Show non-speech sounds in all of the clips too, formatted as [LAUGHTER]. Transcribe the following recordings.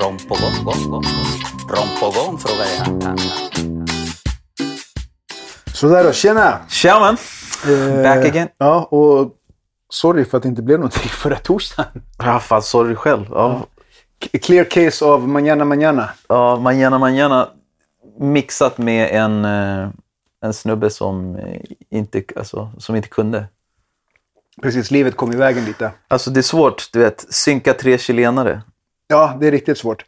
Rom på gång, gång, gång. Rom på gång, frågade han. han, han. Sådär då, tjena! Tja man! Eh, Back again. Ja, och sorry för att det inte blev någonting [LAUGHS] förra torsdagen. Ja, fan sorry själv. Ja, K- Clear case av Manana Manana. ja manana manana mixat med en, eh, en snubbe som eh, inte, alltså, som inte kunde. Precis, livet kom i vägen lite. Alltså det är svårt, du vet. Synka tre chilenare. Ja, det är riktigt svårt.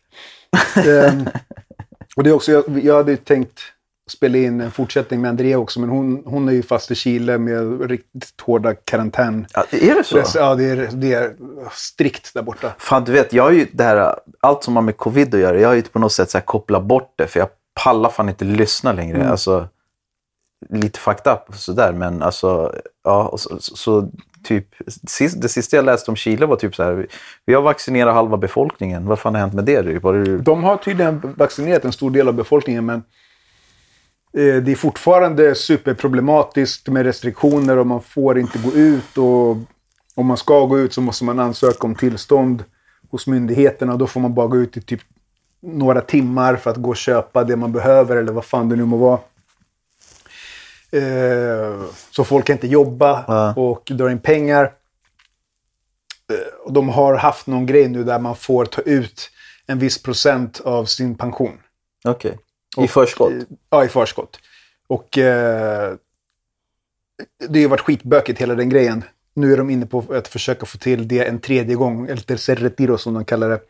Ehm, [LAUGHS] och det är också, jag, jag hade ju tänkt spela in en fortsättning med Andrea också, men hon, hon är ju fast i Chile med riktigt hårda karantän. Ja, är det så? Ja, det är, det är strikt där borta. Fan, du vet, jag har ju det här, allt som har med covid att göra, jag har ju på något sätt så här kopplat bort det, för jag pallar fan inte lyssna längre. Mm. Alltså, lite fucked up och sådär, men alltså, ja, och så, så, så typ, det sista jag läste om Chile var typ så här, vi har vaccinerat halva befolkningen, vad fan har hänt med det? Var det De har tydligen vaccinerat en stor del av befolkningen, men eh, det är fortfarande superproblematiskt med restriktioner och man får inte gå ut. Och om man ska gå ut så måste man ansöka om tillstånd hos myndigheterna. Då får man bara gå ut i typ några timmar för att gå och köpa det man behöver eller vad fan det nu må vara. Eh, så folk kan inte jobba Ja. och dra in pengar. Eh, och de har haft någon grej nu där man får ta ut en viss procent av sin pension. Okej. I förskott? Ja, i förskott. Och eh, det har varit skitbökigt hela den grejen. Nu är de inne på att försöka få till det en tredje gång, eller tercer retiro som de kallar det.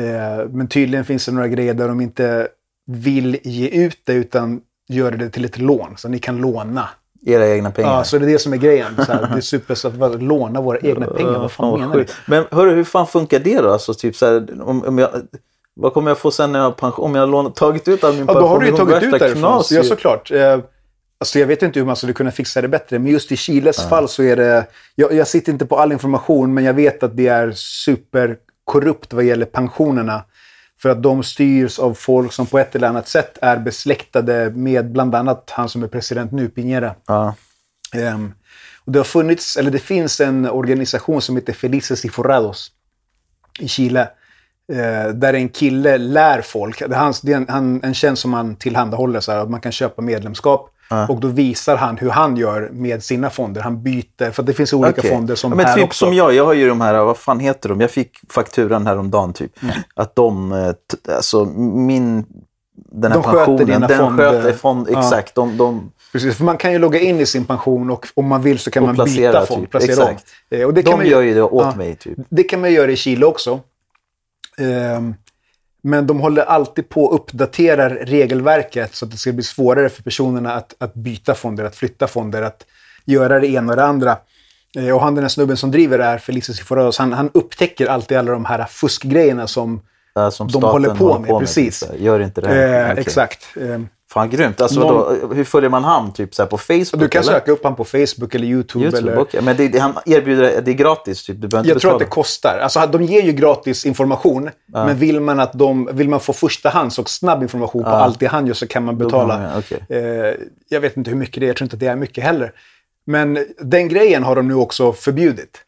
Eh, men tydligen finns det några grejer där de inte vill ge ut det utan gör det till ett lån. Så ni kan låna. Era egna pengar? Ja, så det är det som är grejen. Så här, det är super så att låna våra egna pengar. Vad fan menar du? Men hörru, hur fan funkar det då? Alltså, typ så här, om, om jag, vad kommer jag få sen när jag har pension? Om jag har lånat, tagit ut all min Ja, pension? då har du ju tagit ut därifrån. knas Ja, såklart. Eh, alltså, jag vet inte hur man skulle kunna fixa det bättre, men just i Chiles fall så är det... Jag, jag sitter inte på all information, men jag vet att det är superkorrupt vad gäller pensionerna. För att de styrs av folk som på ett eller annat sätt är besläktade med bland annat han som är president nu, Piñera. Ja. Ehm, och det har funnits, eller det finns en organisation som heter Felices y Forrados i Chile. Eh, där en kille lär folk, det är, hans, det är en, han, en tjänst som han tillhandahåller, så här, man kan köpa medlemskap. Och då visar han hur han gör med sina fonder. Han byter, för det finns olika Okej. fonder som ja, men här typ också. som jag, jag har ju de här, vad fan heter de? Jag fick fakturan häromdagen typ. Mm. Att de, eh, alltså min, den här De sköter pensionen, dina den fonder. sköter fond, Ja. exakt. De, de, Precis, för man kan ju logga in i sin pension och om man vill så kan man placera, byta fond. typ. Placera om. Exakt. Eh, och det de kan man gör ju det åt mig typ. Det kan man göra i Chile också. Ehm, men de håller alltid på och uppdaterar regelverket så att det ska bli svårare för personerna att, att byta fonder, att flytta fonder, att göra det ena och det andra. Eh, och han den här snubben som driver det här, Felices Forados, han, han upptäcker alltid alla de här fuskgrejerna som som de håller på med. precis. typ så här. Gör inte det. Eh, Okej. Exakt. Fan grymt. Alltså, Någon- vadå, hur följer man han? Typ så på Facebook? du kan eller? söka upp honom på Facebook eller YouTube. YouTube, eller, okej. Men det, det, han erbjuder, det är gratis typ? Du Jag tror att betala. det kostar. Alltså, de ger ju gratis information. Men vill man, att de, vill man få förstahands och snabb information på allt det han gör så kan man betala. man, okej. eh, jag vet inte hur mycket det är. Jag tror inte att det är mycket heller. Men den grejen har de nu också förbjudit.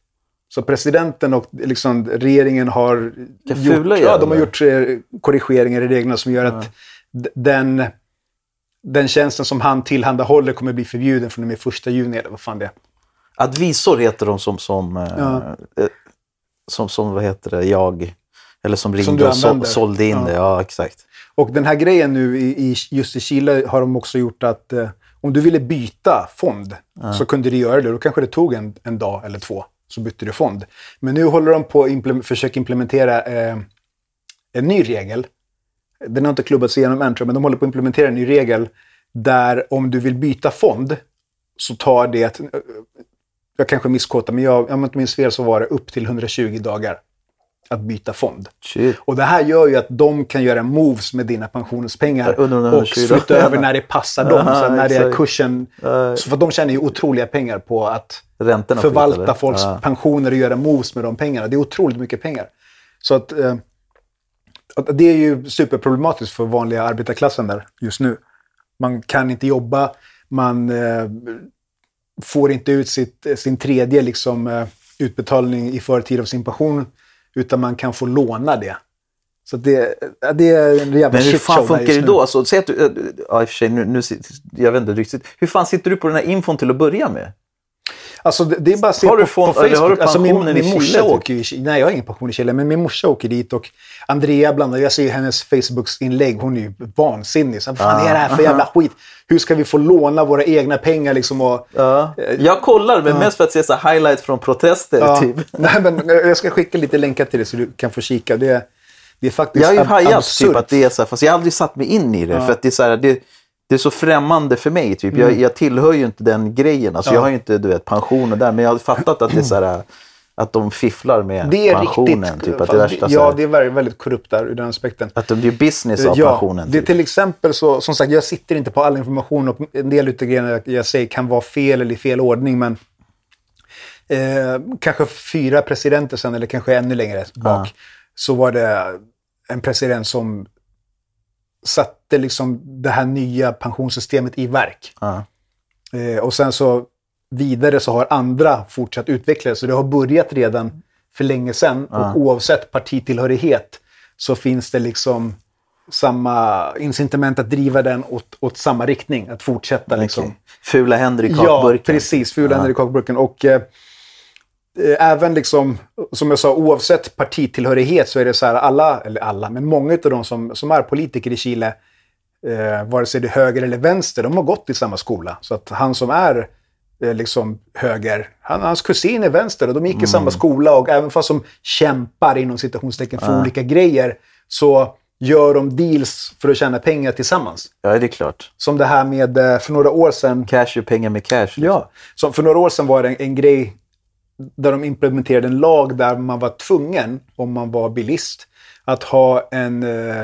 Så presidenten och liksom, regeringen har gjort, ja, de har gjort eh, korrigeringar i reglerna som gör att d- den, den tjänsten som han tillhandahåller kommer bli förbjuden från och med första juni eller vad fan det är. Advisor heter de som, som, eh, Ja. eh, som, som vad heter det, jag, eller som ringde du och så, sålde in Ja. det. Ja, exakt. Och den här grejen nu, i, just i Chile, har de också gjort att eh, om du ville byta fond så kunde du göra det. Då kanske det tog en, en dag eller två, så bytte du fond. Men nu håller de på att implem- försöka implementera eh, en ny regel. Den har inte klubbats igenom än, tror jag, men de håller på att implementera en ny regel där om du vill byta fond så tar det, jag kanske misskåtar, men jag, om jag inte minns fel så var det upp till 120 dagar att byta fond. Shit. Och det här gör ju att de kan göra moves med dina pensionspengar och 120 flytta över när det passar dem. [LAUGHS] Aha, så när det är kursen... Så för de tjänar ju otroliga pengar på att Räntorna förvalta flyter, folks ja. pensioner och göra moves med de pengarna. Det är otroligt mycket pengar. Så att, eh, att det är ju superproblematiskt för vanliga arbetarklassen där just nu. Man kan inte jobba, man eh, får inte ut sitt, sin tredje liksom, eh, utbetalning i förtid av sin pension, utan man kan få låna det. Så det, det är en jävla Men hur fan funkar det då? Alltså, säg att du, äh, ja, i och för sig, nu, nu, jag vet inte riktigt. Hur fan sitter du på den här infon till att börja med? Alltså det, det är bara att se Har du på, fond- på Facebook. har du alltså, min, pensionen i min morsa Chile, typ? åker ju. Nej, jag har ingen pension i Chile, men min morsa åker dit och Andrea bland annat, jag ser hennes Facebook-inlägg, hon är ju vansinnig. Så, vad fan är det här för jävla skit? Hur ska vi få låna våra egna pengar liksom? Och, Ja. Jag kollar, men mest för att se så highlights från protester. ja. Typ. [LAUGHS] Nej, men jag ska skicka lite länkar till dig så du kan få kika. Det, det är faktiskt Jag har ju hajat typ att det är så här, fast jag har aldrig satt mig in i det. För att det är så här, det, det är så främmande för mig. Typ. Jag, jag tillhör ju inte den grejen. Alltså, Mm. Ja. Jag har ju inte du vet, pension och där, men jag har fattat att det är så här, att de fifflar med det är pensionen. riktigt... Typ, att det värsta, ja, här, det är väldigt, väldigt korrupt där ur den aspekten. att de gör business av Ja, pensionen. det är Typ. till exempel så, som sagt, jag sitter inte på all information och en del av grejerna jag, säger kan vara fel eller i fel ordning, men eh, kanske fyra presidenter sen, eller kanske ännu längre bak, så var det en president som satte liksom det här nya pensionssystemet i verk. Ja. Eh, och sen så vidare så har andra fortsatt utveckla det. Så det har börjat redan för länge sedan. Och oavsett partitillhörighet så finns det liksom samma incitament att driva den åt, åt samma riktning. Att fortsätta liksom. Okej. Fula händer i Ja, kakburken. precis. Fula händer i kakburken. Och eh, även liksom, som jag sa, oavsett partitillhörighet så är det så här, alla, eller alla, men många av de som, som är politiker i Chile, eh, vare sig det är höger eller vänster, de har gått i samma skola. Så att han som är eh, liksom höger, han, hans kusin är vänster och de gick i samma skola och även fast de kämpar inom citationstecken för olika grejer så gör de deals för att tjäna pengar tillsammans. Ja, det är klart. Som det här med, eh, för några år sedan, Cash är pengar med cash. liksom. Ja, som för några år sedan var det en, en grej där de implementerade en lag där man var tvungen, om man var bilist, att ha en, eh,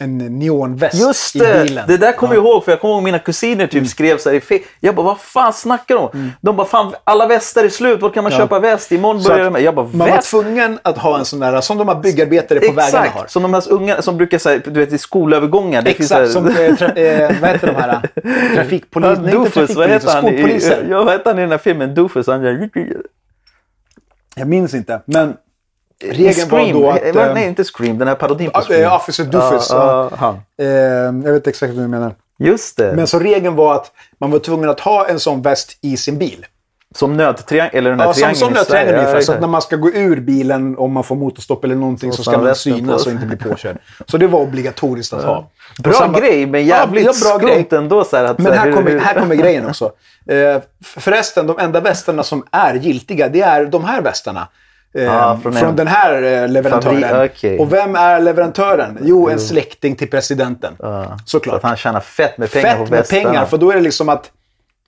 en neonväst Just i det! bilen. Det där kommer jag ihåg, för jag kommer ihåg mina kusiner typ skrev så här i fe- Jag bara, vad fan snackar de? De bara, fan alla västar är slut, var kan man köpa väst? Imorgon börjar med. Jag bara, man var tvungen att ha en sån där, som de här byggarbetare på vägarna har. Exakt, som de här unga som brukar säga, du vet i skolövergångar. Det Exakt, så som här- eh, tra, eh, vad heter de här? Trafikpolis... Ja, nej, inte trafikpoliser? I, skolpoliser. ja, vad heter han i den här filmen? Doofus. Han gör... Jag minns inte, men regeln Scream. var då att... Eh, Nej, inte Scream. Den här parodin på Scream. eh, Officer Doofus. Ja, han. Eh, jag vet exakt vad du menar. Just det. Men så regeln var att man var tvungen att ha en sån väst i sin bil. Som nödtriangel, eller den här Ja, som, som nödtriangel ungefär. Så när man ska gå ur bilen, om man får motorstopp eller någonting, Så så, ska man synas och inte bli påkörd. Så det var obligatoriskt att ha. Bra samma- grej, men jävligt Ja, bra skumt grej. ändå. Så här, att, Men så här hur- kommer, hur- här kommer grejen också. [LAUGHS] Eh, förresten, de enda västarna som är giltiga, det är de här västarna. Eh, Ah, från från en- den här eh, leverantören. Okej. Och vem är leverantören? Jo, en släkting till presidenten. Så Såklart. att han tjänar fett med pengar på Fett med västarna. pengar, för då är det liksom att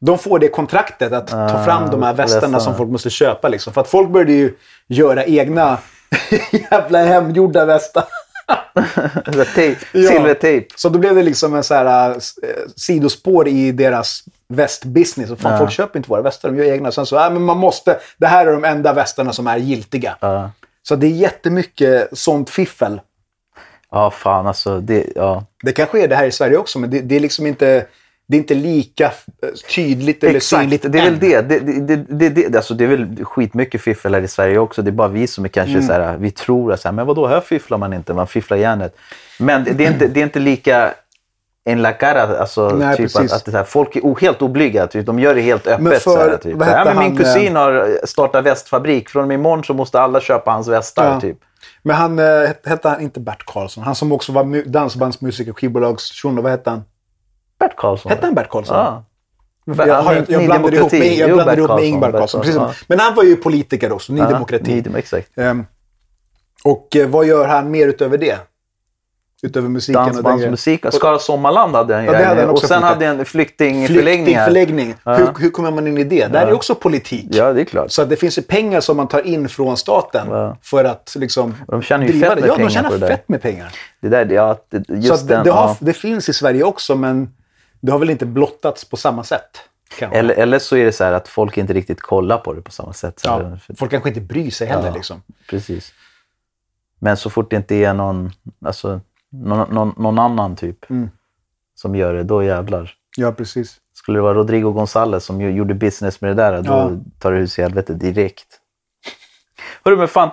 de får det kontraktet att ta fram de här västarna som folk måste köpa. Liksom. För att folk började ju göra egna [LAUGHS] jävla hemgjorda västar. Så här tejp, Ja. Silvertejp. Så då blev det liksom en så här, äh, sidospår i deras västbusiness. Och fan, folk köper inte våra västar, de gör egna. Sen så, äh, men man måste, det här är de enda västarna som är giltiga. Ja. Så det är jättemycket sånt fiffel. Ja, fan alltså. Det, ja. Det kanske är det här i Sverige också, men det, det är liksom inte, det är inte lika eh, tydligt eller Exakt, synligt det är väl det. Det, det, det, det, alltså, det är väl skitmycket fiffel här i Sverige också. Det är bara vi som är kanske Mm. så här, vi tror att så här, men vadå, här fifflar man inte, man fifflar järnet. Men det, är, inte, det är inte lika en la cara, alltså Nej, typ precis. att, att här, folk är helt oblyga. Typ. De gör det helt öppet. Men för- så här, typ. ja, men min han, kusin har startat västfabrik. Från imorgon så måste alla köpa hans västar. Ja. Typ. Men han, eh, hette han inte Bert Karlsson? Han som också var mu- dansbandsmusiker, skivbolagsshuno. Vad hette han? Bert Karlsson. Hette han Bert Karlsson? Ja. Jag, har, jag Ny blandar ihop med, jag blandar ihop med Ingvar. Karlsson, Precis. Men han var ju politiker också, Ny Ja, Demokrati. Ny exakt. Ehm, och eh, vad gör han mer utöver det? Utöver musiken och den grejen? Dansbandsmusik. Skara Sommarland hade han ju. Ja, det hade han och sen flyttat. hade han flyktingförläggningar. Flyktingförläggning. Ja. Hur, hur kommer man in i det? Där är också politik. Ja, det är klart. Så att det finns ju pengar som man tar in från staten Ja. för att liksom De tjänar ju driva fett det. med Ja, de tjänar det fett med pengar. Det där, ja, det, just Så det, den, det, har, ja. det finns i Sverige också, men det har väl inte blottats på samma sätt. eller, eller så är det så här att folk inte riktigt kollar på det på samma sätt. Ja, för- folk kanske inte bryr sig heller. Ja. Liksom. Precis. Men så fort det inte är någon, alltså, någon, någon, någon annan typ Mm. som gör det, då jävlar. Ja, precis. Skulle det vara Rodrigo González som gjorde business med det där, då Ja. tar det hus i helvete direkt. Hörru, men fan,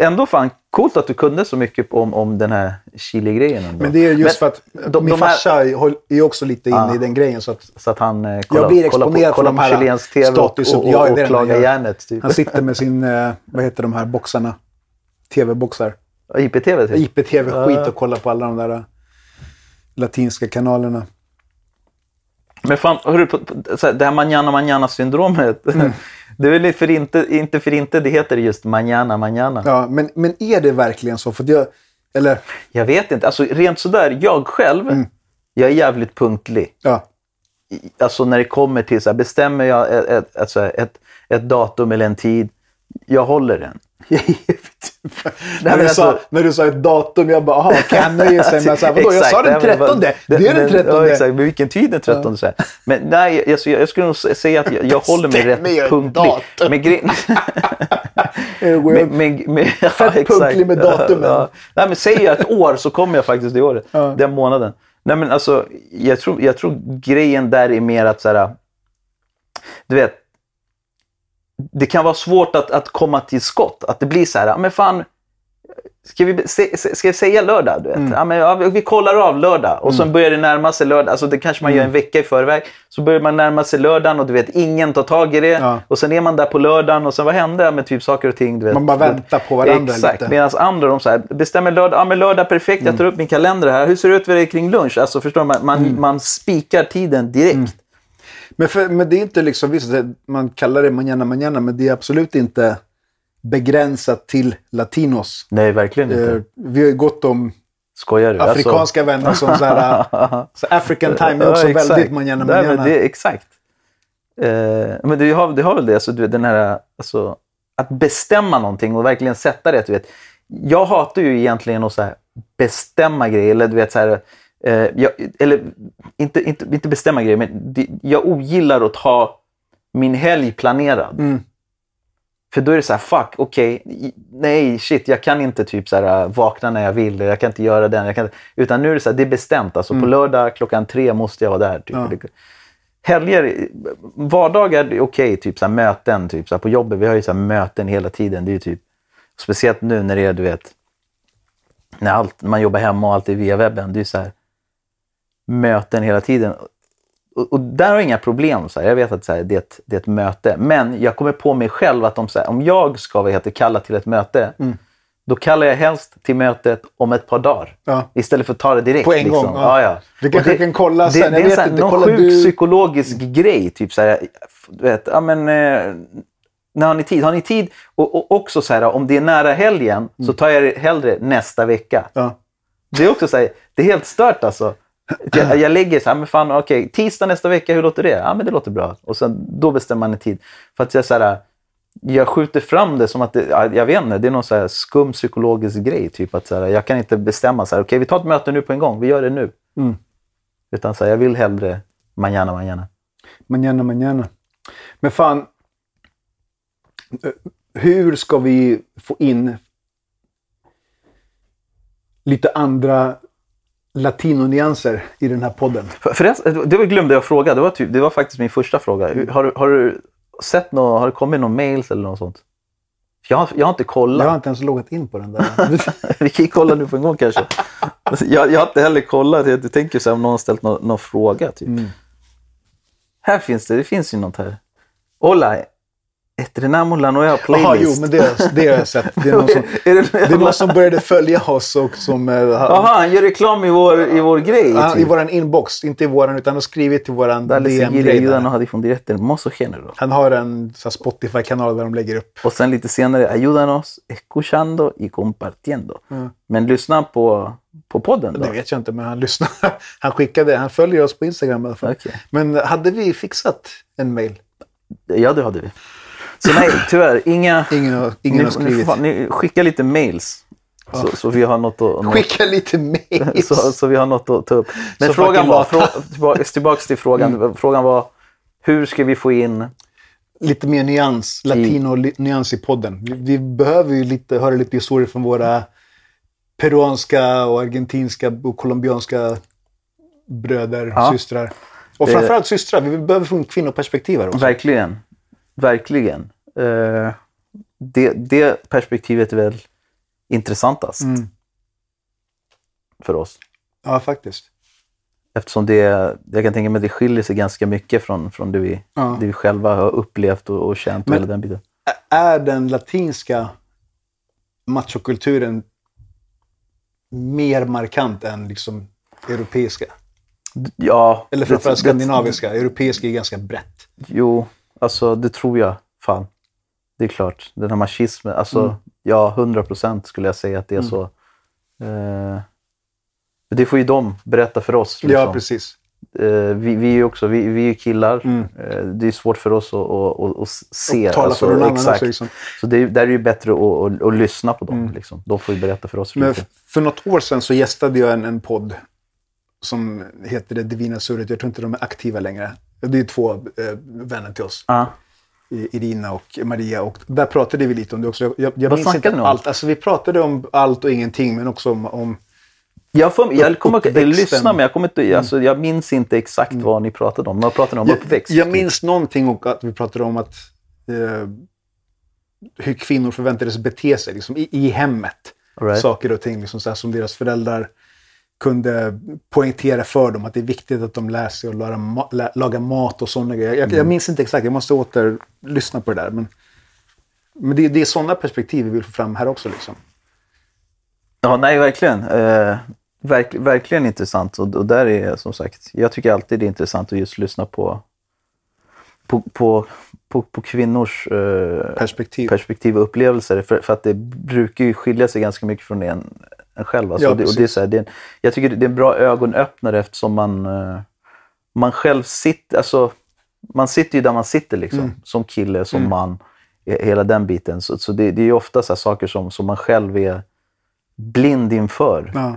ändå fan coolt att du kunde så mycket om, om den här Chile-grejen. ändå. Men det är just Men för att de- min de här- farsa är ju också lite inne Ja. i den grejen. Så att Så att han eh, kollar, jag blir exponerad på, för kollar de på här chilensk tv och, status- och, och, Ja, det är och det han klagar gör. järnet. Typ. han sitter med sin, eh, vad heter de här boxarna? TV-boxar. IPTV typ. IPTV-skit och kollar på alla de där eh, latinska kanalerna. Men fan, hörru, på, på, det här manana manana syndromet. Mm. [LAUGHS] Det är väl för inte, inte för inte det heter just manana manana. Ja, men, men är det verkligen så? För jag, eller, Jag vet inte. Alltså rent sådär, jag själv, Mm. jag är jävligt punktlig. ja. Alltså när det kommer till så här, bestämmer jag ett, ett, ett, så här, ett, ett datum eller en tid, jag håller den. [LAUGHS] [LAUGHS] när, du men sa, alltså- när du sa ett datum, jag bara, aha, kan med... Så här, vadå, jag sa den nej, men 13. vad- Det är den 13. Ja, exakt. Men vilken tid den 13? Så här. Men nej, alltså, jag, jag skulle nog säga att jag, jag håller mig rätt punktlig. Men gre- [LAUGHS] med, med, med, ja, Fett punktlig med datumen. Ja. Nej, men säger jag ett år så kommer jag faktiskt det året. Ja. Den månaden. Nej, men alltså, jag, tror, jag tror grejen där är mer att så här, du vet, det kan vara svårt att, att komma till skott. Att det blir så här, "Ja, men fan, ska vi, se, ska vi säga lördag? Du vet? Mm. Ja, men, ja, vi kollar av lördag och sen börjar det närma sig lördag. Alltså, det kanske man Mm. gör en vecka i förväg. Så börjar man närma sig lördagen och du vet, ingen tar tag i det. Ja. Och sen är man där på lördagen och sen vad hände med typ saker och ting? Du vet. Man bara väntar på varandra Exakt. lite. Medan andra de så här, bestämmer lördag, ja men lördag perfekt, jag tar upp min kalender här. Hur ser det ut för dig kring lunch? Alltså förstår man, man, Mm. man spikar tiden direkt. Men, för, men det är inte liksom, visst, man kallar det manana manana, men det är absolut inte begränsat till latinos. Nej, verkligen inte. Eh, vi har ju gått om Skojar du? Alltså- afrikanska vänner som så här, [LAUGHS] så African time är också Ja, väldigt manana Nej, manana. men det, exakt. Eh, men du har, du har väl det, alltså, du den här, alltså, att bestämma någonting och verkligen sätta det. Du vet. Jag hatar ju egentligen att så här, bestämma grejer. Eller, du vet, så här, jag, eller inte, inte, inte bestämma grejer, men det, jag ogillar att ha min helg planerad. Mm. För då är det så här, fuck, okej, i- nej, shit, jag kan inte typ så här, äh, vakna när jag vill, jag kan inte göra den. Jag kan inte, utan nu är det så här, det är bestämt. Alltså på lördag klockan tre måste jag vara där. Typ. Mm. Ja. Helger, vardagar okej, typ så här, möten. Typ, så här, på jobbet, vi har ju så här, möten hela tiden. Det är typ, speciellt nu när det är, du vet, när allt, man jobbar hemma och allt är via webben. Det är så här, möten hela tiden. Och, och där har jag inga problem. Så här. Jag vet att så här, det, är ett, det är ett möte. Men jag kommer på mig själv att om, så här, om jag ska vad heter, kalla till ett möte, då kallar jag helst till mötet om ett par dagar. Ja. Istället för att ta det direkt. På en liksom. gång, ja. Ja, ja. Vi kanske kan kolla det, sen, Det, jag är en vet så här, inte, någon sjuk du- psykologisk grej. Typ så här, du vet, ja men... Eh, när har ni tid? Har ni tid? Och, och också så här, om det är nära helgen så tar jag det hellre nästa vecka. Ja. Det är också så här, det är helt stört alltså. Jag, jag lägger så här, men fan okej, tisdag nästa vecka, hur låter det? Ja men det låter bra. Och sen då bestämmer man en tid. För att jag så här, jag skjuter fram det som att det, ja, jag vet inte, det är någon så här skum psykologisk grej. Typ att så här, jag kan inte bestämma så här, okej vi tar ett möte nu på en gång, vi gör det nu. Mm. Utan så här, jag vill hellre manana manana. Manana, manana. Men fan, hur ska vi få in lite andra latinonyanser i den här podden? För, förresten, det glömde jag fråga, det var, typ, det var faktiskt min första fråga. Har, du- har du sett något, har det kommit någon mails eller något sånt? Jag har, jag har inte kollat. Jag har inte ens loggat in på den där. [LAUGHS] Vi kan ju kolla nu på en gång kanske. Jag, jag har inte heller kollat. Jag tänker så här, om någon har ställt någon, någon fråga. Typ. Mm. Här finns det. Det finns ju något här. Hola. Etrenamo la nueva Jaha, playlist. jo, men det, det har jag sett. Det är någon som, [LAUGHS] Är det- det är någon som började följa oss och som... eh, har- Jaha, han gör reklam i vår, i vår grej. I typ. vår inbox, inte i våran, utan han har skrivit till seguir DM-grej. Han har en Spotify-kanal där de lägger upp. Och sen lite senare, ayúdanos escuchando y compartiendo. Mm. Men lyssna på, på podden då. Det vet jag inte, men han lyssnar. [LAUGHS] Han skickade, han följer oss på Instagram i alla fall. Okej. Men hade vi fixat en mail? Ja, det hade vi. Så nej, tyvärr, inga... Ingen har, ingen ni, har ni, skrivit. får- ni, skicka lite mails. Så, så vi har något att... [LAUGHS] Skicka lite mail. så, så vi har något att ta upp. Men Så frågan var, frå, tillbaka, till frågan. Mm. Frågan var, hur ska vi få in... lite mer nyans, latino-nyans i podden. Vi, vi behöver ju lite, höra lite historier från våra peruanska och argentinska och colombianska bröder, Ja. systrar. Och framförallt systrar. Vi behöver få en kvinnoperspektiv här också. Verkligen. Verkligen. Eh, det, det perspektivet är väl intressantast Mm. för oss. Ja, faktiskt. Eftersom det, jag kan tänka mig att det skiljer sig ganska mycket från, från det, vi, Ja. det vi själva har upplevt och, och känt. Och Men- den biten. Är den latinska machokulturen mer markant än liksom europeiska? Ja, Eller det- framförallt det- skandinaviska. Europeiska är ganska brett. Jo, alltså det tror jag. Fan. Det är klart. Den här machismen. Alltså, Mm. ja, 100 procent skulle jag säga att det är så. Eh, det får ju de berätta för oss. Ja, liksom. precis. Eh, vi, vi är ju också, vi, vi är killar. Mm. Eh, det är svårt för oss att, att, att, att se. Och tala alltså, för någon annan exakt. också. Liksom. Så det, är- där är det ju bättre att, att, lyssna på dem. Mm. Liksom. De får ju berätta för oss. Men lite. för något år sedan så gästade jag en, en podd som heter Det Divina Surret. Jag tror inte de är aktiva längre. Det är två eh, vänner till oss. I- Irina och Maria. Och där pratade vi lite om det också. Jag, jag, Vad minns inte allt. Alltså, vi pratade om allt och ingenting, men också om... om Jag, får, jag kommer att lyssna, men jag, kommer inte, alltså, jag minns inte exakt vad ni pratade om. Vad pratade ni om? Uppväxt? jag, jag minns någonting och att vi pratade om att eh, hur kvinnor förväntades bete sig liksom, i, i hemmet. Right. Saker och ting liksom, så här, som deras föräldrar kunde poängtera för dem. Att det är viktigt att de lär sig att laga, ma- laga mat och sådana grejer. Jag, jag Mm. minns inte exakt, jag måste åter lyssna på det där. Men, men det, det är sådana perspektiv vi vill få fram här också. Liksom. Ja, nej, verkligen. Eh, verk, verkligen intressant. Och, och där är som sagt, jag tycker alltid det är intressant att just lyssna på, på, på, på, på kvinnors eh, Perspektiv. perspektiv och upplevelser. För, för att det brukar ju skilja sig ganska mycket från en, en själv. Alltså, Ja, och det, och det är så här, det är en, jag tycker det är en bra ögonöppnare eftersom man, eh, man själv sitter, alltså, man sitter ju där man sitter liksom. Mm. Som kille, som man, he- hela den biten. Så, så det, det är ju ofta så saker som, som man själv är blind inför. Ja.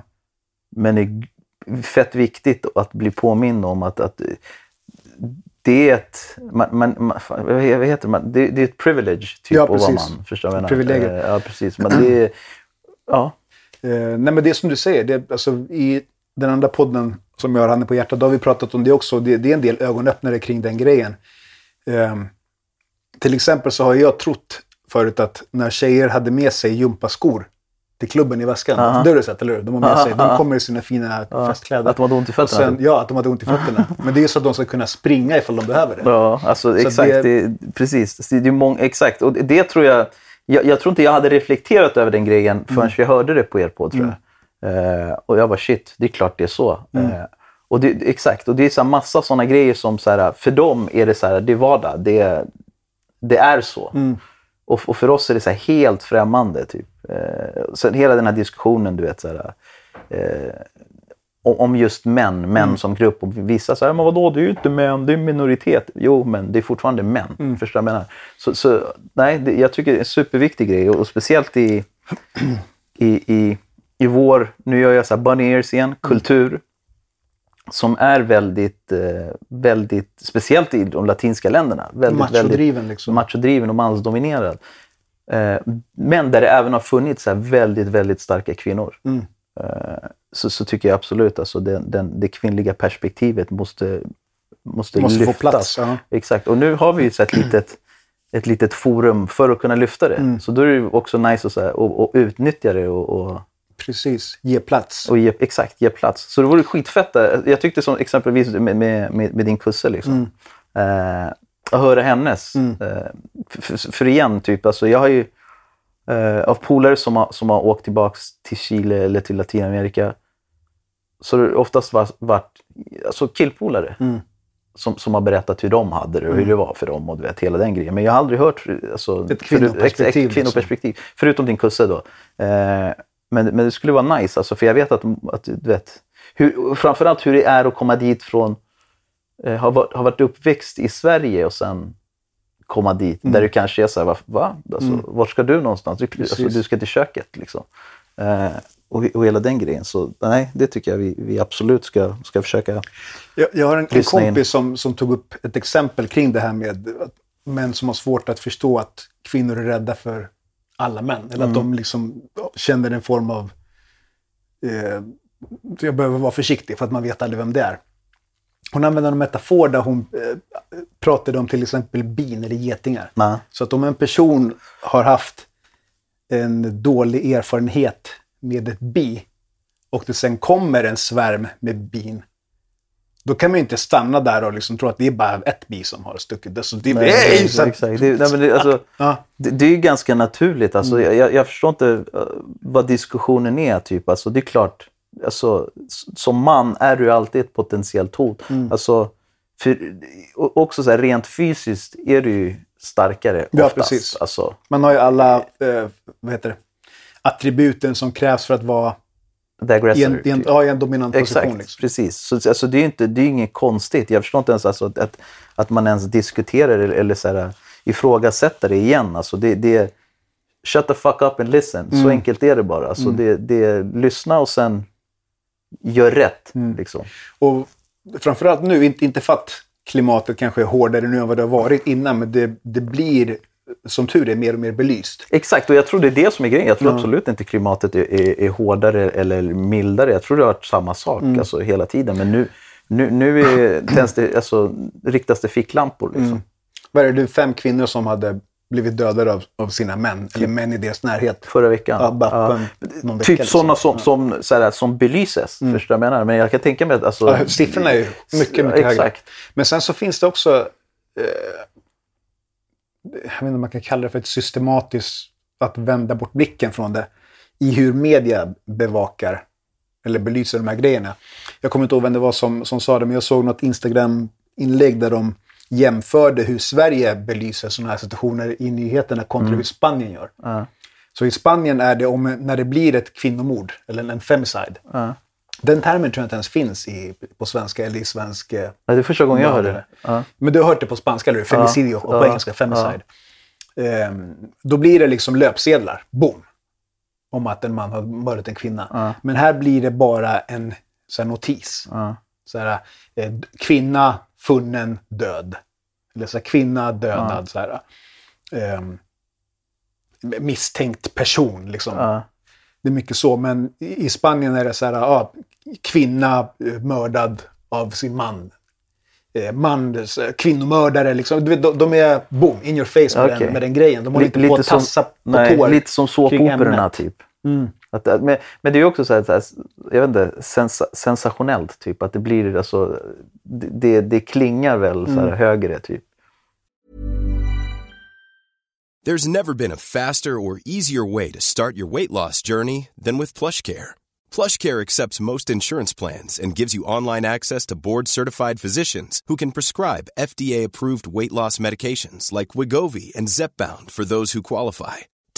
Men det är fett viktigt att bli påmind om att, att det är ett... Man, man, man, vad heter man? Det, det är ett privilege typ Ja, att vara man. Förstår vad jag menar? Eh, Ja, precis. Men det är... Ja. Eh, nej, men det som du säger, det, alltså, i den andra podden som jag har handen på hjärtat, då har vi pratat om det också. Det, det är en del ögonöppnare kring den grejen. Eh, till exempel så har jag trott förut att när tjejer hade med sig gympaskor till klubben i väskan. Aha. Det har du sett, eller hur? De har med sig, de kommer i sina fina festkläder. Att de hade ont i fötterna. sen, ja, att de hade ont i fötterna. [LAUGHS] Men det är så att de ska kunna springa ifall de behöver det. Ja, alltså Så exakt. det- Det, precis. Det är många, exakt. Och det tror jag, jag... Jag tror inte jag hade reflekterat över den grejen förrän Mm. jag hörde det på er podd, tror jag. Eh, och jag var shit, det är klart det är så. Mm. Eh, och det, exakt. Och det är så här massa sådana grejer som, så här, för dem är det så här, det är vardag. Det, det är så. Mm. Och, och för oss är det så helt främmande. Typ. Eh, sen hela den här diskussionen, du vet, så här, eh, om just män, män Mm. som grupp. Och vissa säger, men vadå, det är ju inte män, det är en minoritet. Jo, men det är fortfarande män. Mm. Förstår jag menar? Så, så nej, det, jag tycker det är en superviktig grej. Och, och speciellt i, i, i, i vår, nu gör jag så här bunny ears igen, kultur. Som är väldigt, eh, väldigt, speciellt i de latinska länderna. Väldigt, Machodriven, väldigt, liksom. Machodriven och mansdominerad. Eh, men där det även har funnits så här väldigt, väldigt starka kvinnor. Mm. Eh, så, så tycker jag absolut alltså den, den, det kvinnliga perspektivet måste, måste, Måste få lyftas. plats, ja. Exakt. Och nu har vi ju ett [CLEARS THROAT] litet, ett litet forum för att kunna lyfta det. Mm. Så då är det ju också nice att, så här, att, att utnyttja det och, och, Precis, ge plats. och ge, exakt, ge plats. Så det vore skitfett. där. Jag tyckte som exempelvis med, med, med, med din kusse. Liksom. Mm. Eh, att höra hennes. Mm. Eh, för, för, för igen, typ, alltså, jag har ju eh, av polare som har, som har åkt tillbaks till Chile eller till Latinamerika så har det oftast varit, varit alltså killpolare Mm. som, som har berättat hur de hade det och hur det var för dem och du vet, hela den grejen. Men jag har aldrig hört alltså, Ett kvinnoperspektiv, Ett, ett liksom. kvinnoperspektiv förutom din kusse då. Eh, men, men det skulle vara nice, alltså, för jag vet att, att du vet, hur, framförallt hur det är att komma dit från eh, har, varit, har varit uppväxt i Sverige och sen komma dit. Mm. Där du kanske är så här, va? va? Alltså, Vart ska du någonstans? Du, alltså, du ska till köket. Liksom. Eh, och, och hela den grejen. Så nej, det tycker jag vi, vi absolut ska, ska försöka. Jag, jag har en, en in. kompis som, som tog upp ett exempel kring det här med att män som har svårt att förstå att kvinnor är rädda för alla män. Eller Mm. att de liksom känner en form av... Eh, jag behöver vara försiktig för att man vet aldrig vem det är. Hon använde en metafor där hon eh, pratade om till exempel bin eller getingar. Nej. Så att om en person har haft en dålig erfarenhet med ett bi och det sen kommer en svärm med bin. Då kan man ju inte stanna där och liksom tro att det är bara ett bi som har stuckit. Alltså, det, Nej, Nej, exakt, så att- exakt. Det, nej, men det, alltså, Ja. det, det är ju ganska naturligt. Alltså, jag, jag förstår inte eh, vad diskussionen är. Typ. Alltså, det är klart, alltså, som man är du alltid ett potentiellt hot. Alltså, för, också så här, rent fysiskt är du ju starkare Ja, oftast. precis. Alltså, Man har ju alla eh, vad heter det, attributen som krävs för att vara the i en, i en, typ. ja, i en dominant Exakt, position. Liksom. precis. Så, alltså, det är ju inte, det är inget konstigt. Jag förstår inte ens alltså, att, att, man ens diskuterar eller, eller så här, ifrågasätter det igen. Alltså, det, det är shut the fuck up and listen. Mm. Så enkelt är det bara. Alltså, det, det är lyssna och sen gör rätt. Mm. Liksom. Och framförallt nu, inte, inte för att klimatet kanske är hårdare nu än vad det har varit innan, men det, det blir som tur är mer och mer belyst. Exakt, och jag tror det är det som är grejen. Jag tror absolut inte klimatet är, är, är hårdare eller mildare. Jag tror det har varit samma sak Mm. alltså, hela tiden. Men nu, nu, nu är, [CLEARS THROAT] tänds det, alltså, riktas det ficklampor. Liksom. Mm. Vad är det, fem kvinnor som hade blivit dödade av, av sina män, eller män i deras närhet. Förra veckan. Ja, bara vecka typ liksom. sådana som, som, så här, som belyses. Förstår du vad jag menar? Men jag kan tänka mig att... Alltså, Ja, siffrorna är ju mycket, mycket högre. Exakt. Men sen så finns det också, eh, jag vet inte om man kan kalla det för ett systematiskt, att vända bort blicken från det, i hur media bevakar eller belyser de här grejerna. Jag kommer inte ihåg vem det var som, som sa det, men jag såg något Instagram-inlägg där de jämförde hur Sverige belyser sådana här situationer i nyheterna kontra hur Spanien gör. Ja. Så i Spanien är det om, när det blir ett kvinnomord, eller en femicide. Ja. Den termen tror jag inte ens finns i, på svenska eller i svensk... eh, Ja, det är första gången jag hör Ja, det. Ja. Men du har hört det på spanska, eller hur? Femicidio och på engelska femicide. Ehm, då blir det liksom löpsedlar, boom, om att en man har mördat en kvinna. Men här blir det bara en så här, notis. Så här, eh, kvinna funnen död. Eller så här, kvinna dödad. Så här, ehm, misstänkt person. Liksom. Ja. Det är mycket så, men i Spanien är det så här, ja, kvinna eh, mördad av sin man. Eh, man, eh, kvinnomördare, liksom. Du vet, de, de är boom, in your face med, Okej. den, med den grejen. De håller Lite, inte på att som, tassa på nej, tår. lite som såpoperorna typ. Mm. Att, att, men, men det är också så här, så här, jag vet inte, sens, sensationellt. Typ. Att det blir, alltså, det, det, det klingar väl så här, Mm. högre typ. There's never been a faster or easier way to start your weight loss journey than with PlushCare. PlushCare accepts most insurance plans and gives you online access to board-certified physicians who can prescribe FDA-approved weight loss medications like Wigovi and Zepbound for those who qualify.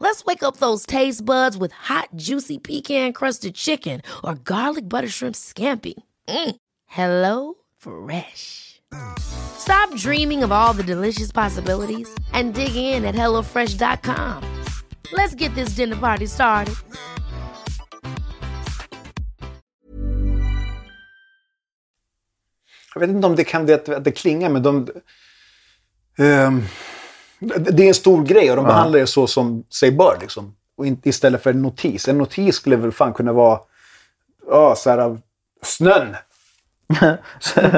Let's wake up those taste buds with hot, juicy pecan-crusted chicken or garlic butter shrimp scampi. Mm. Hello Fresh. Stop dreaming of all the delicious possibilities and dig in at HelloFresh.com. Let's get this dinner party started. Jag vet inte om det kan att det klingar, men de... ehm, det är en stor grej och de behandlar det så som sig bör. Liksom. och inte, istället för en notis. En notis skulle väl fan kunna vara ja, så här, snön. [LAUGHS]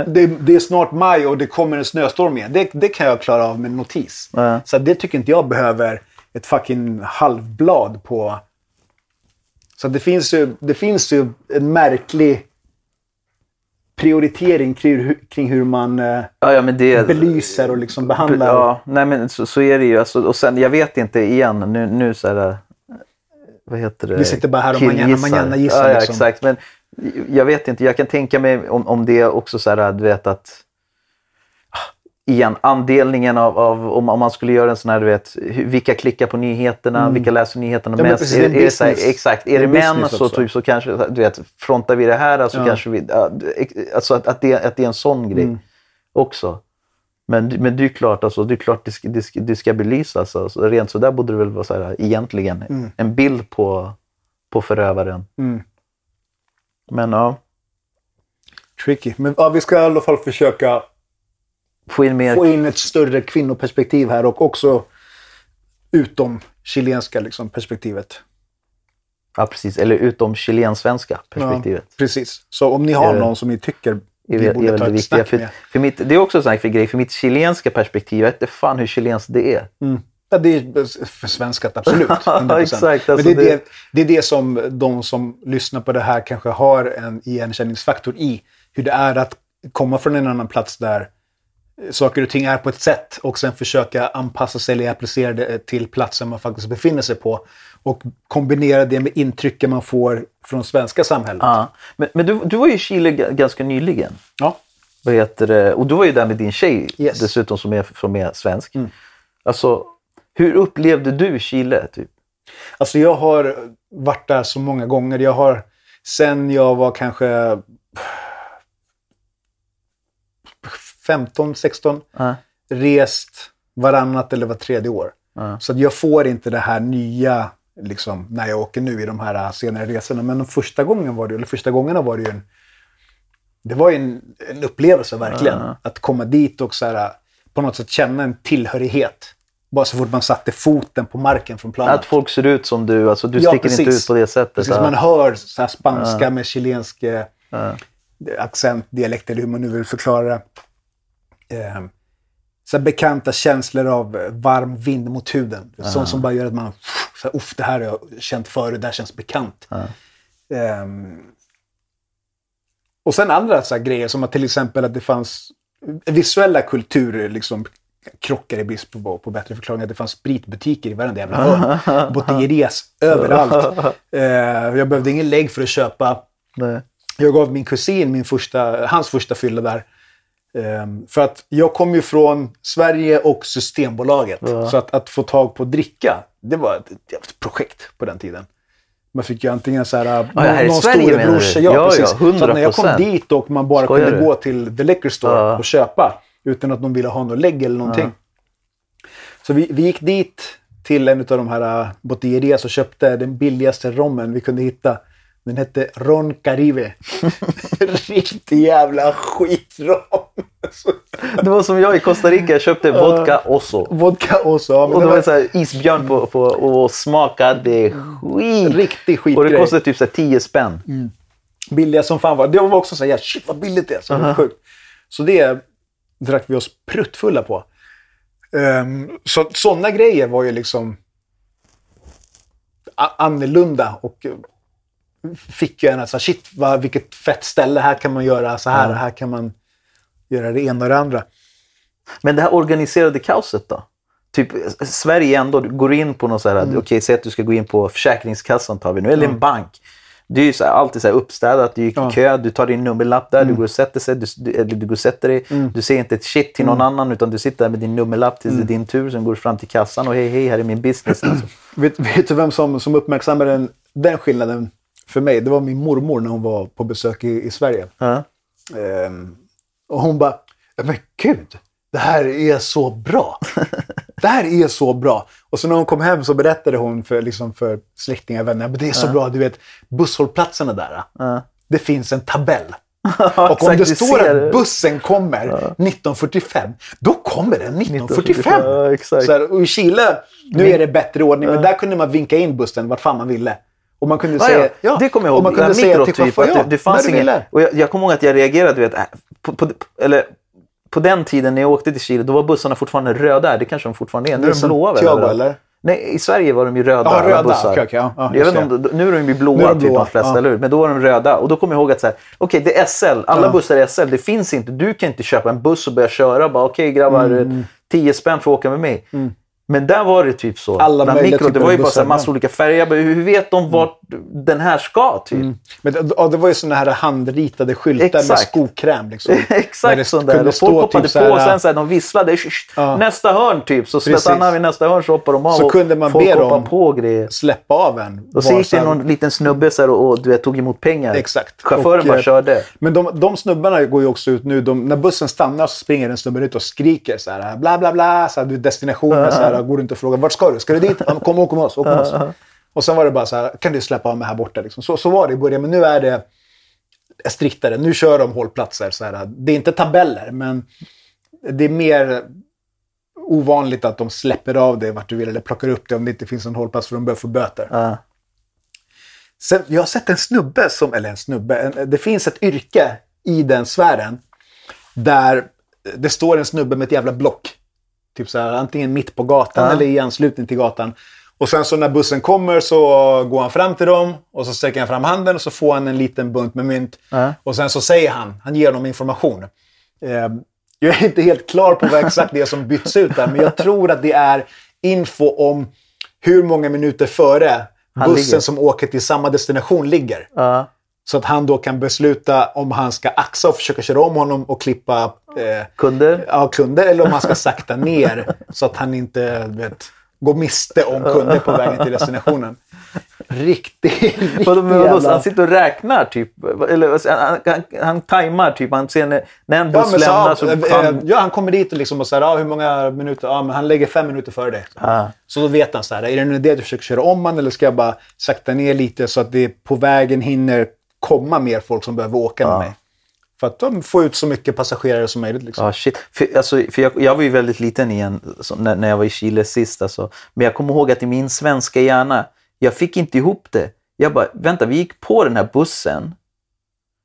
det, det är snart maj och det kommer en snöstorm igen. Det, det kan jag klara av med en notis. Ja. Så det tycker inte jag behöver ett fucking halvblad på. Så det finns ju, det finns ju en märklig prioritering kring, hur- kring hur man eh, Ja, ja, det... belyser och liksom behandlar. Ja, nej men så, så är det ju. Alltså, och sen, jag vet inte igen, nu, nu så här... eh, Vad heter det? Vi sitter bara här och Killgissar. manjana- manjana-gissar, Ja, ja liksom. exakt. Men jag vet inte, jag kan tänka mig om, om det också så här, du vet att... Igen, andelningen av, av om, om man skulle göra en sån här, du vet, vilka klickar på nyheterna, vilka läser nyheterna Mm. Ja, mest? precis, är, det är det så här, exakt, Det är det en män så, typ, så kanske, du vet, frontar vi det här, alltså Ja. kanske vi, alltså att, att, det, att det är en sån grej Mm. också. Men, men det är klart, alltså, det, är klart det, ska, det, det ska belysas. Alltså. Rent så där borde det väl vara så här, egentligen. En bild på, på förövaren. Mm. Men ja, Tricky. Men ja, vi ska i alla fall försöka få in mer... få in ett större kvinnoperspektiv här och också utom chilenska liksom, perspektivet. Ja, precis. Eller utom chilensvenska perspektivet. Ja, precis. Så om ni har Är- någon som ni tycker är, vi är borde väl ta ett viktiga. snack För, med. för mitt, det är också en sån här grej. För mitt chilenska perspektiv, jag vet fan hur chilenskt det är. Ja, det är försvenskat, absolut. [LAUGHS] 100%. Exakt, Men alltså det, är det- det, det är det som de som lyssnar på det här kanske har en igenkänningsfaktor i. Hur det är att komma från en annan plats där saker och ting är på ett sätt och sen försöka anpassa sig eller applicera det till platsen man faktiskt befinner sig på. Och kombinera det med intrycken man får från svenska samhället. Ja. Men, men du, du var ju i Chile ganska nyligen. Ja. Vad heter det? Och du var ju där med din tjej Yes. dessutom som är, som är svensk. Alltså, hur upplevde du Chile? Typ? Alltså jag har varit där så många gånger. Jag har sen jag var kanske 15, 16 Ja. rest varannat eller var tredje år. Ja. Så att jag får inte det här nya liksom, när jag åker nu i de här senare resorna. Men de första gången var det, eller första gångerna var det ju en, det var ju en, en upplevelse verkligen. Ja. Att komma dit och så här, på något sätt känna en tillhörighet. Bara så fort man satte foten på marken från planet. Att folk ser ut som du, alltså du Ja, sticker inte precis. ut på det sättet. Precis, man hör så spanska med chilensk eh, accent, dialekt eller hur man nu vill förklara det. Eh, så bekanta känslor av varm vind mot huden. Sånt som bara gör att man, så här, uff, det här har jag känt förut, det här känns bekant. Ehm, och sen andra så grejer som att till exempel att det fanns visuella kulturer liksom krockar i brist på, på bättre förklaringar. Det fanns spritbutiker i varenda jävla hörn. [LAUGHS] Botillerias överallt. Eh, jag behövde ingen lägg för att köpa Nej. jag gav min kusin min första, hans första fylla där. Ehm, för att jag kom ju från Sverige och Systembolaget. Så att, att få tag på dricka, det var ett projekt på den tiden. Man fick ju antingen så här, ja, här i Sverige menar storebrorsa, ja, Ja, precis. ja, så att när jag kom 100%. dit och man bara Skojar kunde du? gå till the liquor store Ja. och köpa utan att de ville ha något lägg eller någonting. Så vi, vi gick dit till en av de här uh, botillerias och köpte den billigaste rommen vi kunde hitta. Den hette Ron Caribe. [LAUGHS] Riktig jävla skitrom. Det var som jag i Costa Rica, jag köpte vodka Oso. Vodka och så. Ja, men Och det var var så här isbjörn på, på och smakade skit. riktig skitgrej. Och det kostade typ så här 10 spänn. billiga som fan var. Det var också så här, shit vad billigt det är. Så, uh sjukt. så det drack vi oss pruttfulla på. Um, så sådana grejer var ju liksom annorlunda och fick ju en att säga, shit vad, vilket fett ställe. Här kan man göra så här. Här kan man göra det ena och det andra. Men det här organiserade kaoset då? Typ Sverige ändå, du går in på någon så här, okej säg att du ska gå in på Försäkringskassan tar vi nu, eller en bank. Det är ju så här, alltid så här uppstädat, du gick i Ja. kö, du tar din nummerlapp där, du går och sätter sig, du, du, du går sätter dig. Du säger inte ett shit till någon annan utan du sitter där med din nummerlapp tills det är din tur, sen går du fram till kassan och hej hej, här är min business. Alltså. [CLEARS THROAT] Vet, vet du vem som, som uppmärksammade den, den skillnaden för mig? Det var min mormor när hon var på besök i, i Sverige. Ja. Ehm, och hon bara, "Ja, men gud, det här är så bra. [LAUGHS] Det här är så bra. Och så när hon kom hem så berättade hon för, liksom för släktingar och vänner, men det är så bra, du vet, busshållplatserna där. Ja. Det finns en tabell [LAUGHS] Och om det står att bussen kommer 1945, då kommer den 1945. Ja, exakt. Så här, och i Chile, nu är det bättre ordning, men där kunde man vinka in bussen vart fan man ville. Och man kunde Ja, säga... ja. det kommer jag ihåg. Man kunde säga mikrotyp, till att det, det fanns ville. Och jag, jag kommer ihåg att jag reagerade, vet, på, på, eller, på den tiden när jag åkte till Chile, då var bussarna fortfarande röda. Det kanske de fortfarande är. Nu är de blåa väl? Thiago, eller? Nej, i Sverige var de ju röda. Ja, röda. bussar. Okej, okej, ja. Ja, jag vet om, nu är de ju blåa, de typ blåa, de flesta, ja. eller hur? Men då var de röda. Och då kommer jag ihåg att så här, okej, det är SL. Alla Ja. bussar är SL. Det finns inte. Du kan inte köpa en buss och börja köra. Bara, okej grabbar, Mm. 10 spänn för att åka med mig. Men där var det typ så. Alla möjliga mikro, det var ju bara bussar, massa olika färger. Bara, hur vet de vart den här ska? Typ? Men det, ja, det var ju såna här handritade skyltar med Exakt. skokräm. Liksom. [LAUGHS] Exakt sån där. Och folk hoppade typ på och sen så här, de visslade. "Sh, sh, Ja. Nästa hörn typ. Så stannar vi nästa hörn så hoppar de av. Så och kunde man folk be dem på och grejer. Släppa av en. Och så gick det någon liten snubbe så här, och, och du vet, tog emot pengar. Exakt. Chauffören Och, bara eh, körde. Men de, de snubbarna går ju också ut nu. De, när bussen stannar så springer en snubbe ut och skriker så här, bla bla bla. Så här, du, destinationen, så här, går runt och frågar vart ska du? Ska du dit? Kom, åk med oss. Åk med oss. Och sen var det bara så här, kan du släppa av mig här borta? Liksom. Så, så var det i början, men nu är det striktare. Nu kör de hållplatser. Så här, det är inte tabeller, men det är mer ovanligt att de släpper av dig vart du vill eller plockar upp det om det inte finns en hållplats för de börjar få böter. Ja. Sen, jag har sett en snubbe, som, eller en snubbe, en, det finns ett yrke i den sfären där det står en snubbe med ett jävla block. Typ så här, antingen mitt på gatan eller i anslutning till gatan. Och sen så när bussen kommer så går han fram till dem och så sträcker han fram handen och så får han en liten bunt med mynt. Ja. Och sen så säger han, han ger dem information. Eh, jag är inte helt klar på vad exakt det är som byts ut där, men jag tror att det är info om hur många minuter före Han bussen ligger. som åker till samma destination ligger. Ja. Så att han då kan besluta om han ska axa och försöka köra om honom och klippa eh, Kunder. ja, kunder eller om han ska sakta ner så att han inte vet, går miste om kunder på vägen till destinationen. Riktigt, så jävla... han sitter och räknar typ? Eller, alltså, han, han, han tajmar typ. Han ser när, när en Ja, buss så, lämnar ja, så eh, han... ja, han kommer dit och liksom och säger ja, hur många minuter? Ja, men han lägger fem minuter före dig. Ja. Så då vet han så här, är det en idé att du försöker köra om han eller ska jag bara sakta ner lite så att det på vägen hinner komma mer folk som behöver åka med mig? För att de får ut så mycket passagerare som möjligt. Liksom. Ah, shit. För, alltså, för jag, jag var ju väldigt liten igen så, när, när jag var i Chile sist. Alltså. Men jag kommer ihåg att i min svenska hjärna, jag fick inte ihop det. Jag bara, vänta, vi gick på den här bussen.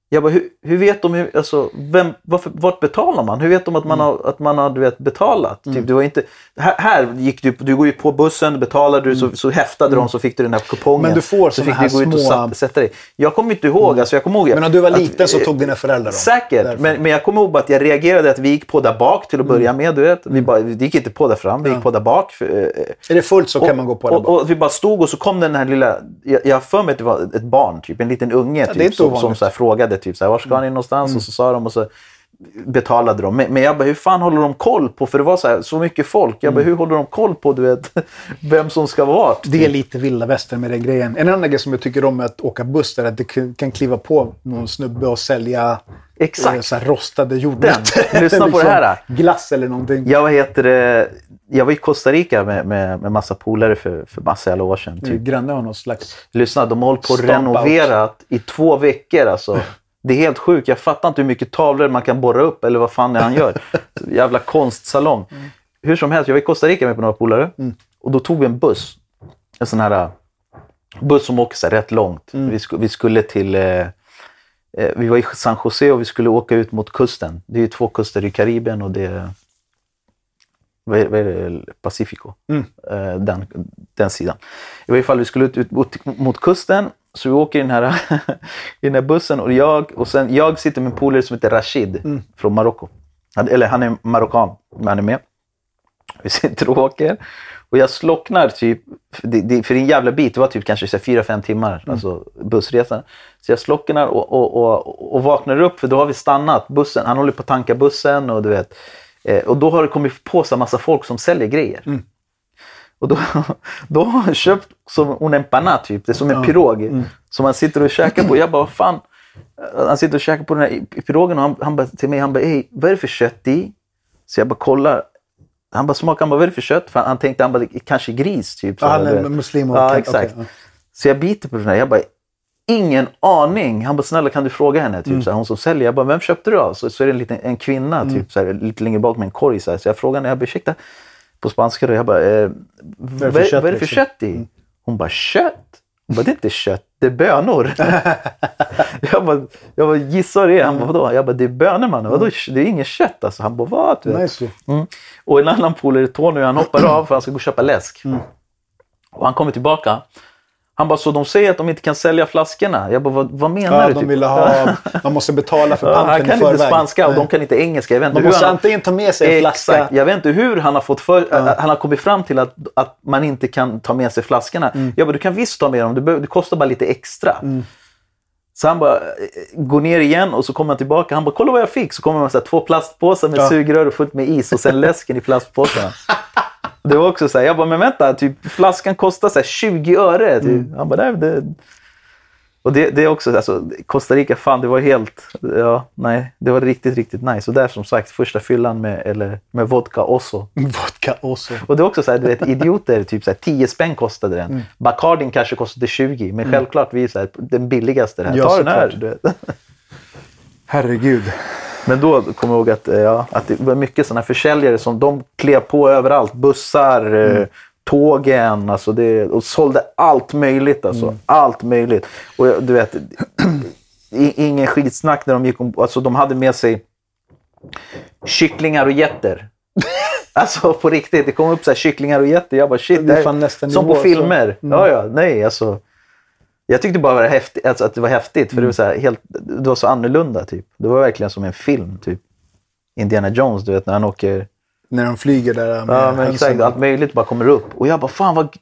Jag bara, hur, hur vet de, hur, alltså, vem, varför, vart betalar man? Hur vet de att man Mm. har, att man har du vet, betalat? Typ, det var inte, här, här gick du, du går ju på bussen, betalade du, så, så häftade de så fick du den här kupongen. Mm. Men du får så fick här du gå ut och små- Mm. satt, sätta dig. Jag kommer inte ihåg, alltså, jag kommer ihåg Men när du var att- liten så tog dina föräldrar dem. Säkert, Därför. men, men jag kommer ihåg att jag reagerade att vi gick på där bak till att börja med. Du vet. Vi, bara, vi gick inte på där fram, vi gick på där bak. Eh, Är det fullt så kan man gå på det. och, och vi bara stod och så kom den här lilla, jag har för mig att det var ett barn, typ, en liten unge typ, inte som, som ovanligt. så här, frågade typ, så här, var ska ni någonstans? Och så sa de och så betalade de. Men, men jag bara, hur fan håller de koll på, för det var så, här, så mycket folk. Jag bara, hur håller de koll på du vet, [LAUGHS] vem som ska vart? Det är lite vilda västern med den grejen. En annan grej som jag tycker om med att åka buss är att det kan- kliva på någon snubbe och sälja Exakt. eh, så här rostade jordnötter. Lyssna på [LAUGHS] det här. Glass eller någonting. Jag, vad heter det, jag var i Costa Rica med, med, med massa polare för, för massa jävla år sedan. Typ. Granne har någon slags... Lyssna, de har hållit på och renoverat i två veckor. Alltså. Det är helt sjukt. Jag fattar inte hur mycket tavlor man kan borra upp eller vad fan det är han gör. [LAUGHS] Jävla konstsalong. Hur som helst, jag var i Costa Rica med på några polare. Och då tog vi en buss. En sån här äh, buss som åker så rätt långt. Vi, sku, vi skulle till... Eh, eh, vi var i San Jose och vi skulle åka ut mot kusten. Det är ju två kuster i Karibien och det är... Vad är, det? Pacifico. Eh, den, den sidan. I varje fall, vi skulle ut, ut mot, mot kusten. Så vi åker i den här, [LAUGHS] i den här bussen och jag, och sen, jag sitter med en polare som heter Rashid från Marocko. Eller han är marockan, men han är med. Vi sitter och åker. Och jag slocknar typ, för det, det, för det är en jävla bit, det var typ kanske så här fyra, fem timmar, alltså bussresan. Så jag slocknar och, och, och, och vaknar upp för då har vi stannat bussen. Han håller på att tanka bussen och du vet. Eh, och då har det kommit på sig en massa folk som säljer grejer. Och då, [LAUGHS] då har han köpt som en empanada typ, det är som en pirog. Som han sitter och käkar på. Jag bara, vad fan. Han sitter och käkar på den här pirogen och han, han bara till mig, han bara, hej, vad är det för kött i? Så jag bara kollar. Han bara smakar, han bara, vad är det för kött? För han, han tänkte, han bara, kanske gris typ. Så han är muslim och- Ja, exakt. ja. Så jag biter på den här, jag bara, ingen aning. Han bara, snälla kan du fråga henne? Typ, så här, hon som säljer. Jag bara, vem köpte du av? Så, så är det en, liten, en kvinna typ, så här, lite längre bak med en korg. Så, här. så jag frågade henne, jag bara, ursäkta, på spanska då. Jag bara, eh, vad, vad är det för liksom? kött i? Hon bara, kött? Hon bara, det är inte kött, det är bönor. [LAUGHS] jag bara, jag bara gissa vad det är. Han bara, vadå? Jag bara, det är bönor mannen. Vadå? Det är inget kött alltså. Han bara, vad? Nice. Mm. Och en annan polare, Tony, han hoppar av för han ska gå och köpa läsk. Och han kommer tillbaka. Han bara, så de säger att de inte kan sälja flaskorna. Jag bara, vad, vad menar Ja, du? de Typ? ville ha... [LAUGHS] Man måste betala för Ja, panten han i kan förväg. inte spanska och Nej. de kan inte engelska. Jag vet inte Man måste han... antingen ta med sig en flaska... Jag vet inte hur han har fått för... Han har kommit fram till att, att man inte kan ta med sig flaskorna. Mm. Jag bara, du kan visst ta med dem. Det, behöver- det kostar bara lite extra. Så han bara eh, går ner igen och så kommer han tillbaka. Han bara, kolla vad jag fick. Så kommer man så här, två plastpåsar med Ja. sugrör och fullt med is och sen läsken i plastpåsarna. [LAUGHS] Det var också så här, jag bara, men vänta, typ, flaskan kostar så här 20 öre. Typ. Mm. Han bara, nej, det... Och det, det är också, alltså, Costa Rica, fan det var helt, ja, nej, det var riktigt, riktigt nice. Och där som sagt, första fyllan med, eller, med vodka osso. Vodka också. Och det är också så här, du vet, idioter, typ så här, 10 spänn kostade den. Mm. Bacardin kanske kostade 20, men självklart vi är så här, den billigaste. Här. Ja, Ta den här. Du vet. [LAUGHS] Herregud. Men då kommer jag ihåg att, eh, ja, att det var mycket sådana försäljare som de klev på överallt. Bussar, eh, tågen, alltså det, och sålde allt möjligt. Alltså, Allt möjligt. Och du vet, ingen skitsnack när de gick om, alltså de hade med sig kycklingar och getter. [LAUGHS] Alltså på riktigt, det kom upp så här kycklingar och getter. Jag bara shit, Det är fan nästa som på alltså. filmer. Ja, ja, nej alltså. Jag tyckte bara det häftigt, alltså, att det var häftigt, för det var, så här, helt, det var så annorlunda. Typ. Det var verkligen som en film. Typ. Indiana Jones, du vet när han åker... När de flyger där med Ja, men exakt. Allt möjligt bara kommer upp. Och jag bara, fan vad...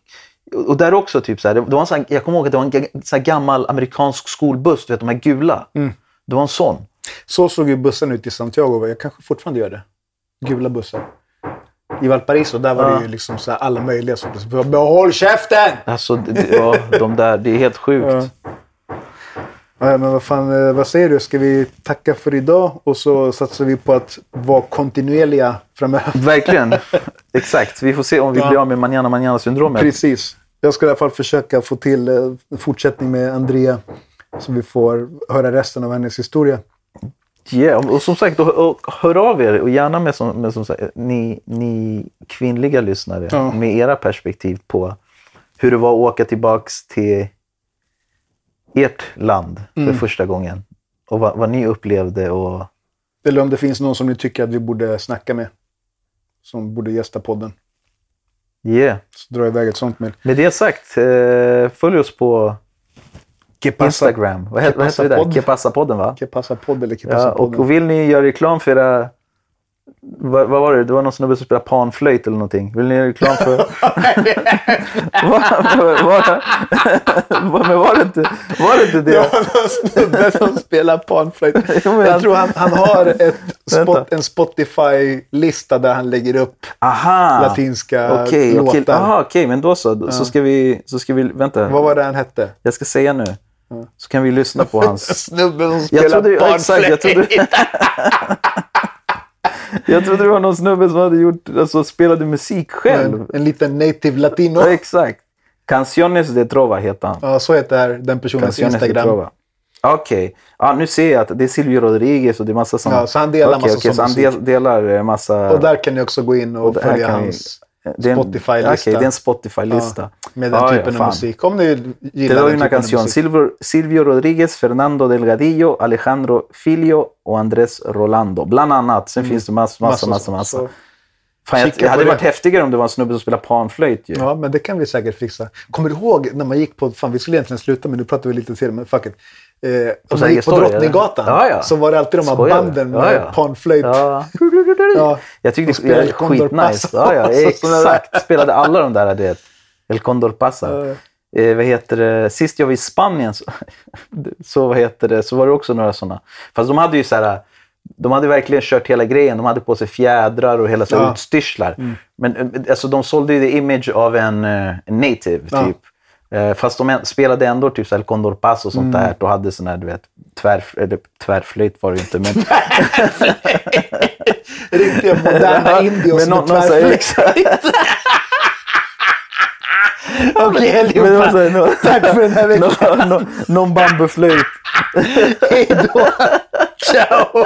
Och där också, typ så här, det var en sån, jag kommer ihåg att det var en ga- så här gammal amerikansk skolbuss, du vet de här gula. Mm. Det var en sån. Så såg ju bussen ut i Santiago. Jag kanske fortfarande gör det. Gula bussar. I Valparaiso, där var Ja. det ju liksom så alla möjliga sorters. Behåll käften! Alltså, ja, de där, det är helt sjukt. Ja. Ja, men vad fan, eh, vad säger du? Ska vi tacka för idag och så satsar vi på att vara kontinuerliga framöver? Verkligen. Exakt. Vi får se om vi blir av med manana manana syndromet Precis. Jag ska i alla fall försöka få till eh, en fortsättning med Andrea. Så vi får höra resten av hennes historia. Ja, och som sagt, och, och, hör av er och gärna med, som, med som sagt, ni, ni kvinnliga lyssnare Ja. med era perspektiv på hur det var att åka tillbaks till ert land för Mm. första gången. Och vad, vad ni upplevde och Eller om det finns någon som ni tycker att vi borde snacka med. Som borde gästa podden. yeah. Så dra iväg ett sånt mejl. Med det sagt, eh, följ oss på Que passa, Instagram. Vad heter, vad heter vi där? Podd. Kepassa-podden va? Que passa podd eller Que Ja, och, vill ni göra reklam för era... Vad, vad var det? Det var någon snubbe som spelade panflöjt eller någonting. Vill ni göra reklam för... [LAUGHS] Var, var, men var det inte var det? Inte det? Det var någon snubbe som spelar panflöjt. [LAUGHS] Jag tror han, han har ett [LAUGHS] spot, en Spotify-lista där han lägger upp Aha! latinska Okej, låtar. okej. Okej, men då så. Så ska vi... Så ska vi vänta, Vad var det han hette? jag ska säga nu. Så kan vi lyssna på hans... [LAUGHS] Snubben som Jag spelar trodde, ja, exakt, jag trodde, [LAUGHS] jag trodde det var någon snubbe som hade gjort, alltså, spelade musik själv. En, en liten native latino. Ja, exakt. Canciones de Trova heter han. Ja, så heter den personens Canciones Instagram. Okej. Ja, nu ser jag att det är Silvio Rodriguez och det är massa sådana. Ja, så han delar Okej, massa okej, sån så han del, delar eh, massa... Och där kan ni också gå in och, och följa hans Spotify-lista. Okej, det är en Spotify-lista. med den Ja, ja, typen av fan. musik. Om ni Te gillar doy den una av canción. Silvio, Silvio Rodríguez, Fernando Delgadillo, Alejandro Filio och Andrés Rolando. Bland annat. Sen finns det massa, massa. massa. Mm. Så- Fan, jag, det hade på varit det. häftigare om det var en snubbe som spelade panflöjt ju. Ja, men det kan vi säkert fixa. Kommer du ihåg när man gick på, fan vi skulle egentligen sluta men nu pratar vi lite till men fuck it. Eh, om man gick på? Drottninggatan Ja, ja. så var det alltid de här banden Ja, med ja. panflöjt. Ja. [LAUGHS] Ja. Jag tyckte det var skitnice. Ja, ja, [LAUGHS] exakt. Spelade alla de där, du vet. El Condor Pasa. Ja. Eh, vad heter det? Sist jag var i Spanien så, [LAUGHS] så, vad heter det, så var det också några sådana. Fast de hade ju så här... De hade verkligen kört hela grejen. De hade på sig fjädrar och hela så Ja. utstyrslar. Men eh, alltså, de sålde ju the image av en, eh, en native, Ja. typ. Eh, Fast de spelade ändå typ El Condor Pasa och sånt där. Och hade sån här, du vet, tvär, eller, tvärflöjt var det ju inte. Men, [LAUGHS] Riktiga moderna indios med någon- någon tvärflöjt. [LAUGHS] Okej, allihopa. [LAUGHS] Tack för den här veckan. nå- nå- Någon bambuflöjt. Hej då. Ciao.